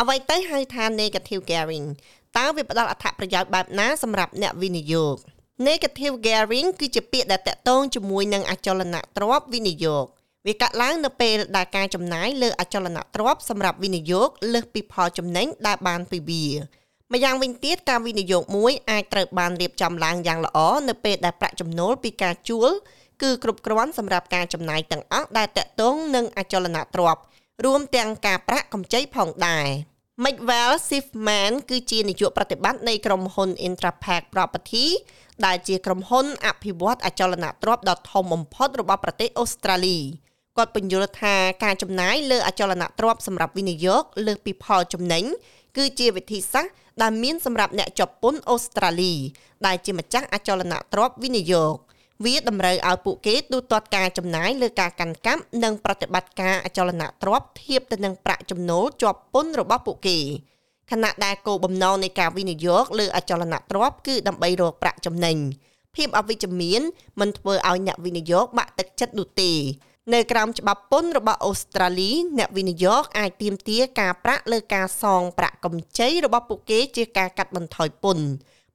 អ្វីទៅហៅថា negative gearing តើវាផ្ដល់អត្ថប្រយោជន៍បែបណាសម្រាប់អ្នកវិនិយោគ negative gearing គឺជាពាក្យដែលតាក់ទងជាមួយនឹងអចលនទ្រព្យវិនិយោគវាកាត់ឡើងនៅពេលដែលការចំណាយលើអចលនទ្រព្យសម្រាប់វិនិយោគលើសពីផលចំណេញដែលបានពីវាម្យ៉ាងវិញទៀតការវិនិយោគមួយអាចត្រូវបានរៀបចំឡើងយ៉ាងល្អនៅពេលដែលប្រាក់ចំណូលពីការជួលគឺគ្រប់គ្រាន់សម្រាប់ការចំណាយទាំងអស់ដែលតាក់ទងនឹងអចលនទ្រព្យ រួមទាំងការប្រាក់កម្ចីផងដែរ Mcwell Sifman គឺជានាយកប្រតិបត្តិនៃក្រុមហ៊ុន Intrapac Property ដែលជាក្រុមហ៊ុនអភិវឌ្ឍអចលនទ្រព្យដ៏ធំបំផុតរបស់ប្រទេសអូស្ត្រាលីគាត់បញ្យល់ថាការចំណាយលើអចលនទ្រព្យសម្រាប់វិនិយោគលើសពីផលចំណេញគឺជាវិធីសាស្ត្រដែលមានសម្រាប់អ្នកជាប់ពន្ធអូស្ត្រាលីដែលជាម្ចាស់អចលនទ្រព្យវិនិយោគ វាតម្រូវឲ្យពួកគេទូទាត់ការចំណាយលើការកាន់កាប់និងប្រតិបត្តិការអចលនទ្រព្យធៀបទៅនឹងប្រាក់ចំណូលជាប់ពន្ធរបស់ពួកគេខណៈដែលគោលបំណងនៃការវិនិយោគលើអចលនទ្រព្យគឺដើម្បីរកប្រាក់ចំណេញភាពអវិជ្ជមានមិនធ្វើឲ្យអ្នកវិនិយោគបាក់ទឹកចិត្តនោះទេនៅក្រោមច្បាប់ពន្ធរបស់អូស្ត្រាលីអ្នកវិនិយោគអាចទាមទារការប្រាក់លើការសងប្រាក់កម្ចីរបស់ពួកគេជាការកាត់បន្ថយពន្ធ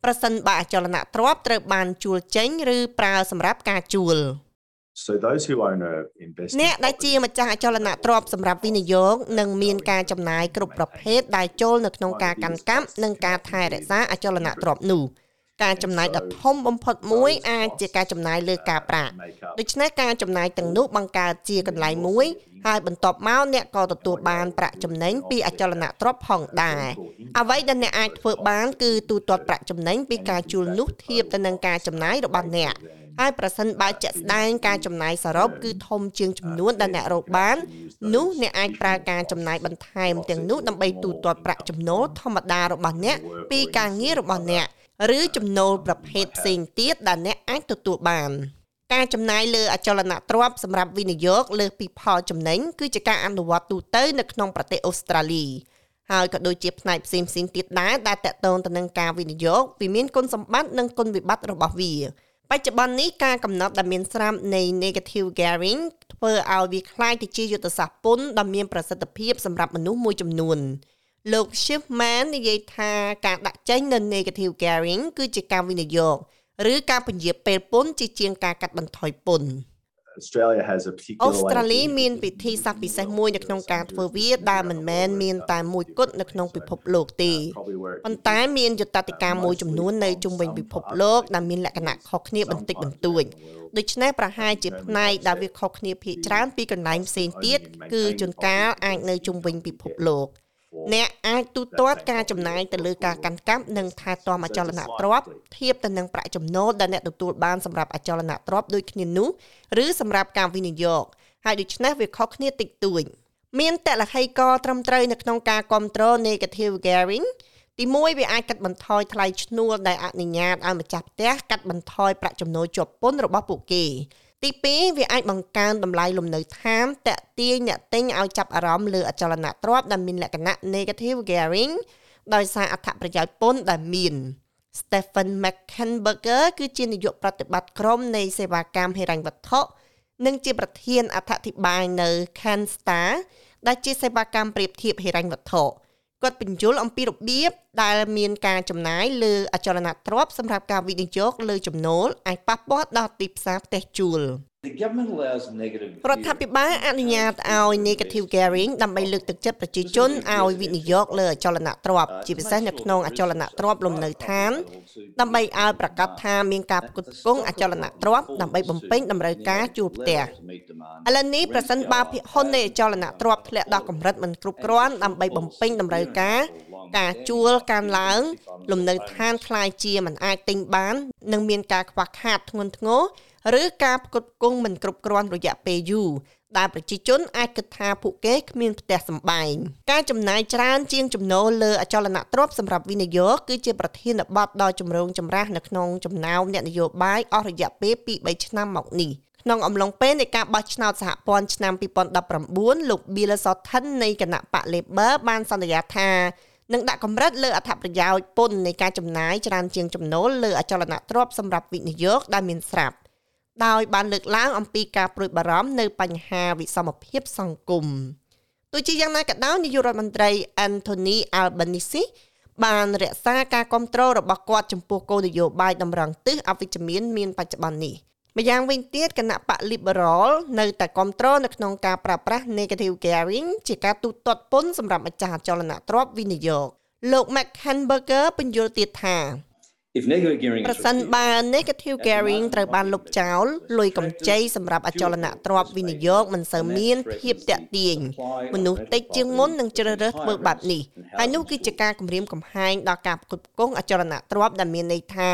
ប្រសិនបើអចលនទ្រព្យត្រូវបានជួលចេញឬប្រើសម្រាប់ការជួល So those who own a investment អ្នកដែលជាម្ចាស់អចលនទ្រព្យសម្រាប់វិនិយោគនឹងមានការចំណាយគ្រប់ប្រភេទដែលចូលនៅក្នុងការកាន់កាប់និងការថែរក្សាអចលនទ្រព្យនោះការចំណាយដ៏ធំបំផុតមួយអាចជាការចំណាយលើការប្រាក់ដូច្នេះការចំណាយទាំងនោះបង្កើតជាកន្លែងមួយ ហើយបន្ទាប់មកអ្នកក៏ទទួលបានប្រាក់ចំណេញពីអចលនទ្រព្យផងដែរអ្វីដែលអ្នកអាចធ្វើបានគឺទូទាត់ប្រាក់ចំណេញពីការជួលនោះធៀបទៅនឹងការចំណាយរបស់អ្នកហើយប្រសិនបើជាក់ស្ដែងការចំណាយសរុបគឺធំជាងចំនួនដែលអ្នករកបាននោះអ្នកអាចប្រើការចំណាយបន្ថែមទាំងនោះដើម្បីទូទាត់ប្រាក់ចំណូលធម្មតារបស់អ្នកពីការងាររបស់អ្នកឬចំណូលប្រភេទផ្សេងទៀតដែលអ្នកអាចទទួលបាន ការចំណាយលើអចលនទ្រព្យសម្រាប់វិនិយោគលើសពីផលចំណេញគឺជាការអនុវត្តទូទៅនៅក្នុងប្រទេសអូស្ត្រាលីហើយក៏ដូចជាផ្នែកផ្សេងផ្សេងទៀតដែរដែលតកតងទៅនឹងការវិនិយោគវាមានគុណសម្បត្តិនិងគុណវិបត្តិរបស់វាបច្ចុប្បន្ននេះការកំណត់ដែលមានស្រាប់នៃ negative gearing ធ្វើឲ្យវាคล้ายទៅជាយុទ្ធសាស្ត្រពន្ធដ៏មានប្រសិទ្ធភាពសម្រាប់មនុស្សមួយចំនួនលោក Schiffman និយាយថាការដាក់ចេញនៅ negative gearing គឺជាការវិនិយោគ ឬការពន្យាពេលពន្ធជាជាងការកាត់បន្ថយពន្ធ Australia has a អូ particular ស្ត្រាលីមានពិធីសាស្ត្រពិសេសមួយនៅក្នុងការធ្វើវាដែលមិនមែនមានតែមួយគត់នៅក្នុងពិភពលោកទេប៉ុន្តែមានយុត្តតិកាមួយចំនួននៅជុំវិញពិភពលោកដែលមានលក្ខណៈខុសគ្នាបន្តិចបន្តួចដូច្នេះប្រហែលជាផ្នែកដែលវាខុសគ្នាភាគច្រើនពីកន្លែងផ្សេងទៀតគឺជួនកាលអាចនៅជុំវិញពិភពលោក អ្នកអាចទូទាត់ការចំណាយទៅលើការកាន់កាប់និងថែទាំអចលនទ្រព្យធៀបទៅនឹងប្រាក់ចំណូលដែលអ្នកទទួលបានសម្រាប់អចលនទ្រព្យដូចគ្នានោះឬសម្រាប់ការវិនិយោគហើយដូច្នេះវាខុសគ្នាតិចតួចមានតលហីកត្រឹមត្រូវនៅក្នុងការគ្រប់គ្រង negative gearing ទីមួយវាអាចកាត់បន្ថយថ្លៃឈ្នួលដែលអនុញ្ញាតឲ្យម្ចាស់ផ្ទះកាត់បន្ថយប្រាក់ចំណូលជាប់ពន្ធរបស់ពួកគេ ទី2វាអាចបង្កើនតម្លៃលំនៅឋានតាក់ទាញអ្នកទិញឲ្យចាប់អារម្មណ៍លើអចលនទ្រព្យដែលមានលក្ខណៈ negative gearing ដោយសារអត្ថប្រយោជន៍ពន្ធដែលមាន Stephen McKenberger គឺជានាយកប្រតិបត្តិក្រុមនៃសេវាកម្មហិរញ្ញវត្ថុនិងជាប្រធានអធិប្បាយនៅ Canstar ដែលជាសេវាកម្មប្រៀបធៀបហិរញ្ញវត្ថុ គាត់បញ្យល់អំពីរបៀបដែលមានការចំណាយលើអចលនទ្រព្យសម្រាប់ការវិនិយោគលើចំណូលអាចប៉ះពាល់ដល់ទីផ្សារផ្ទះជួល The government allows negative រដ្ឋាភិបាលអនុញ្ញាតឲ្យ negative gearing ដើម្បីលើកទឹកចិត្តប្រជាជនឲ្យវិនិយោគលើអចលនទ្រព្យជាពិសេសនៅក្នុងអចលនទ្រព្យលំនៅឋាន ដើម្បីឲ្យប្រកាសថាមានការផ្គត់ផ្គង់អចលនទ្រព្យដើម្បីបំពេញតម្រូវការជួលផ្ទះ meet demand. ឥឡូវនេះប្រសិនបើភាគហ៊ុននៃអចលនទ្រព្យធ្លាក់ដល់កម្រិតមិនគ្រប់គ្រាន់ដើម្បីបំពេញតម្រូវការការជួលកើនឡើង លំនៅឋានคล้ายជាមិនអាចទិញបាននិងមានការខ្វះខាតធ្ងន់ធ្ងរឬការផ្គត់ផ្គង់មិនគ្រប់គ្រាន់រយៈពេលយូរ ដែលប្រជាជនអាចគិតថាពួកគេគ្មានផ្ទះសម្បែងការចំណាយច្រើនជាងចំណូលលើអចលនទ្រព្យសម្រាប់វិនិយោគគឺជាប្រធានបទដ៏ចម្រូងចម្រាសនៅក្នុងចំណោមអ្នកនយោបាយអស់រយៈពេល2-3ឆ្នាំមកនេះក្នុងអំឡុងពេលនៃការបោះឆ្នោតសហព័ន្ធឆ្នាំ2019លោក Bill Shorten នៃគណៈបក Labor បានសន្យាថានឹងដាក់កម្រិតលើអត្ថប្រយោជន៍ពន្ធនៃការចំណាយច្រើនជាងចំណូលលើអចលនទ្រព្យសម្រាប់វិនិយោគដែលមានស្រាប់ ដោយបានលើកឡើងអំពីការព្រួយបារម្ភនៅបញ្ហាវិសមភាពសង្គមទោះជាយ៉ាងណាក៏ដោយនាយករដ្ឋមន្ត្រី Anthony Albanese បានរក្សាការគ្រប់គ្រងរបស់គាត់ចំពោះគោលនយោបាយតម្រង់ទិសអវិជ្ជមានមានបច្ចុប្បន្ននេះម្យ៉ាងវិញទៀតគណៈបក Liberal នៅតែគ្រប់គ្រងនៅក្នុងការប្រើប្រាស់ negative gearing ជាការទូទាត់ពន្ធសម្រាប់ម្ចាស់អចលនទ្រព្យវិនិយោគលោក McHenberger បញ្យល់ទៀតថា If negative gearing ប្រសិនបើ negative gearing ត្រូវបានលុបចោលលុយកម្ចីសម្រាប់អចលនទ្រព្យវិនិយោគមិនសូវមានភាពតាក់ទាញមនុស្សតិចជាងមុននឹងជ្រើសរើសធ្វើបែបនេះហើយនោះគឺជាការគម្រាមកំហែងដល់ការផ្គត់ផ្គង់អចលនទ្រព្យដែលមានន័យថា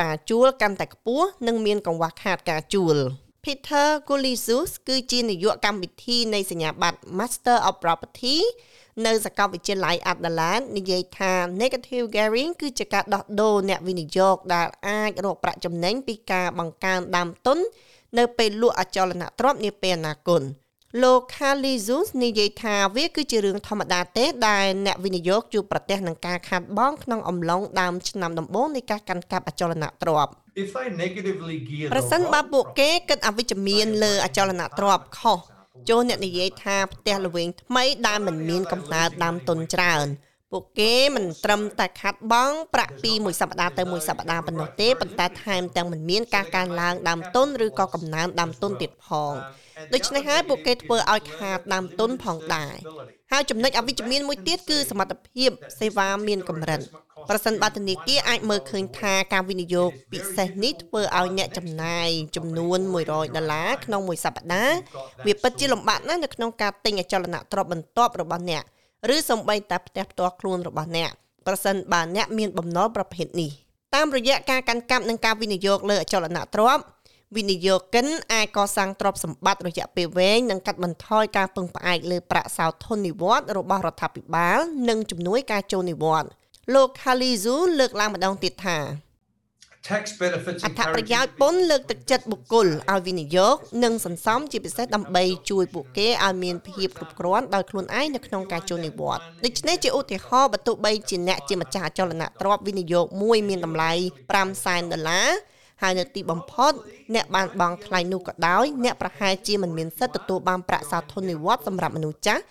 ការជួលកាន់តែខ្ពស់និងមានកង្វះខាតការជួល Peter Kulisus គឺជានាយកកម្មវិធីនៃសញ្ញាបត្រ Master of Property នៅសាកលវិទ្យាល័យ Adelaide និយាយថា negative gearing គឺជាការដោះដូរអ្នកវិនិយោគដែលអាចរកប្រាក់ចំណេញពីការបង្កើនដើមទុននៅពេលលក់អចលនទ្រព្យនាពេលអនាគតលោក Khalizus និយាយថាវាគឺជារឿងធម្មតាទេដែលអ្នកវិនិយោគជួបប្រទះនឹងការខាតបង់ក្នុងអំឡុងដើមឆ្នាំដំបូងនៃការកាន់កាប់អចលនទ្រព្យ If they negatively gear ប្រសិនបើពួកគេគិតអវិជ្ជមានលើអចលនទ្រព្យខុស ចូលអ្នកនិយាយថាផ្ទះល្វែងថ្មីដែលមិនមានកំណើតដើមទុនច្រើនពួកគេមិនត្រឹមតែខាត់បង់ប្រាក់ពីមួយសប្តាហ៍ទៅមួយសប្តាហ៍ប៉ុណ្ណោះទេប៉ុន្តែថែមទាំងមិនមានការកើនឡើងដើមទុនឬក៏កំណើនដើមទុនទៀតផងដូច្នេះហើយពួកគេធ្វើឲ្យខាតដើមទុនផងដែរហើយចំណុចអវិជ្ជមានមួយទៀតគឺសមត្ថភាពសេវាមានកម្រិត ប្រសិនបើធនាគារអាចមើលឃើញថាការវិនិយោគពិសេសនេះធ្វើឲ្យអ្នកចំណាយចំនួន100ដុល្លារក្នុងមួយសប្តាហ៍វាពិតជាលំបាកណាស់នៅក្នុងការទិញអចលនទ្រព្យបន្ទាប់របស់អ្នកឬសូម្បីតែផ្ទះផ្ទាល់ខ្លួនរបស់អ្នកប្រសិនបើអ្នកមានបំណុលប្រភេទនេះតាមរយៈការកាន់កាប់និងការវិនិយោគលើអចលនទ្រព្យវិនិយោគិនអាចកសាងទ្រព្យសម្បត្តិរយៈពេលវែងនិងកាត់បន្ថយការពឹងផ្អែកលើប្រាក់សោធននិវត្តន៍របស់រដ្ឋាភិបាល និងជំនួយការចូលនិវត្តន៍ លោក Khalizu លើកឡើងម្ដងទៀតថា tax benefits អត្ថប្រយោជន៍ពន្ធលើកទឹកចិត្តបុគ្គលឲ្យវិនិយោគនិងសន្សំជាពិសេសដើម្បីជួយពួកគេឲ្យមានភាពគ្រប់គ្រាន់ដោយខ្លួនឯងនៅក្នុងការចូលនិវត្តន៍ដូច្នេះជាឧទាហរណ៍បើទោះបីជាអ្នកជាម្ចាស់អចលនទ្រព្យវិនិយោគមួយមានតម្លៃ5សែនដុល្លារ ហើយនៅទីបំផុតអ្នកបានបង់ថ្លៃនោះក៏ដោយអ្នកប្រហែលជាមិនមានសិទ្ធិទទួលបានប្រាក់សោធននិវត្តន៍សម្រាប់មនុស្សចាស់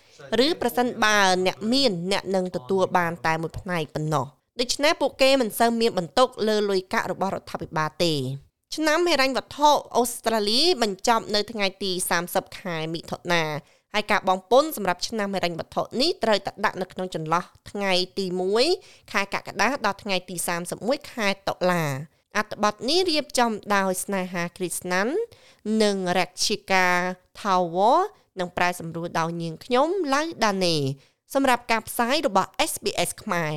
ឬប្រសិនបើអ្នកមានអ្នកនឹងទទួលបានតែមួយផ្នែកប៉ុណ្ណោះដូច្នេះពួកគេមិនសូវមានបន្ទុកលើលុយកាក់របស់រដ្ឋាភិបាលទេឆ្នាំហិរញ្ញវត្ថុអូស្ត្រាលីបញ្ចប់នៅថ្ងៃទី30ខែមិថុនាហើយការបងពុនសម្រាប់ឆ្នាំហិរញ្ញវត្ថុនេះត្រូវតែដាក់នៅក្នុងចន្លោះថ្ងៃទី1ខែកក្កដាដល់ថ្ងៃទី31ខែតុលា អត្ថបទនេះរៀបចំដោយស្នេហាគ្រីស្ណាន់និង Rakshika Thawa និងប្រែសម្រួលដោយនាងខ្ញុំឡៅដាណេសម្រាប់ការផ្សាយរបស់ SBS ខ្មែរ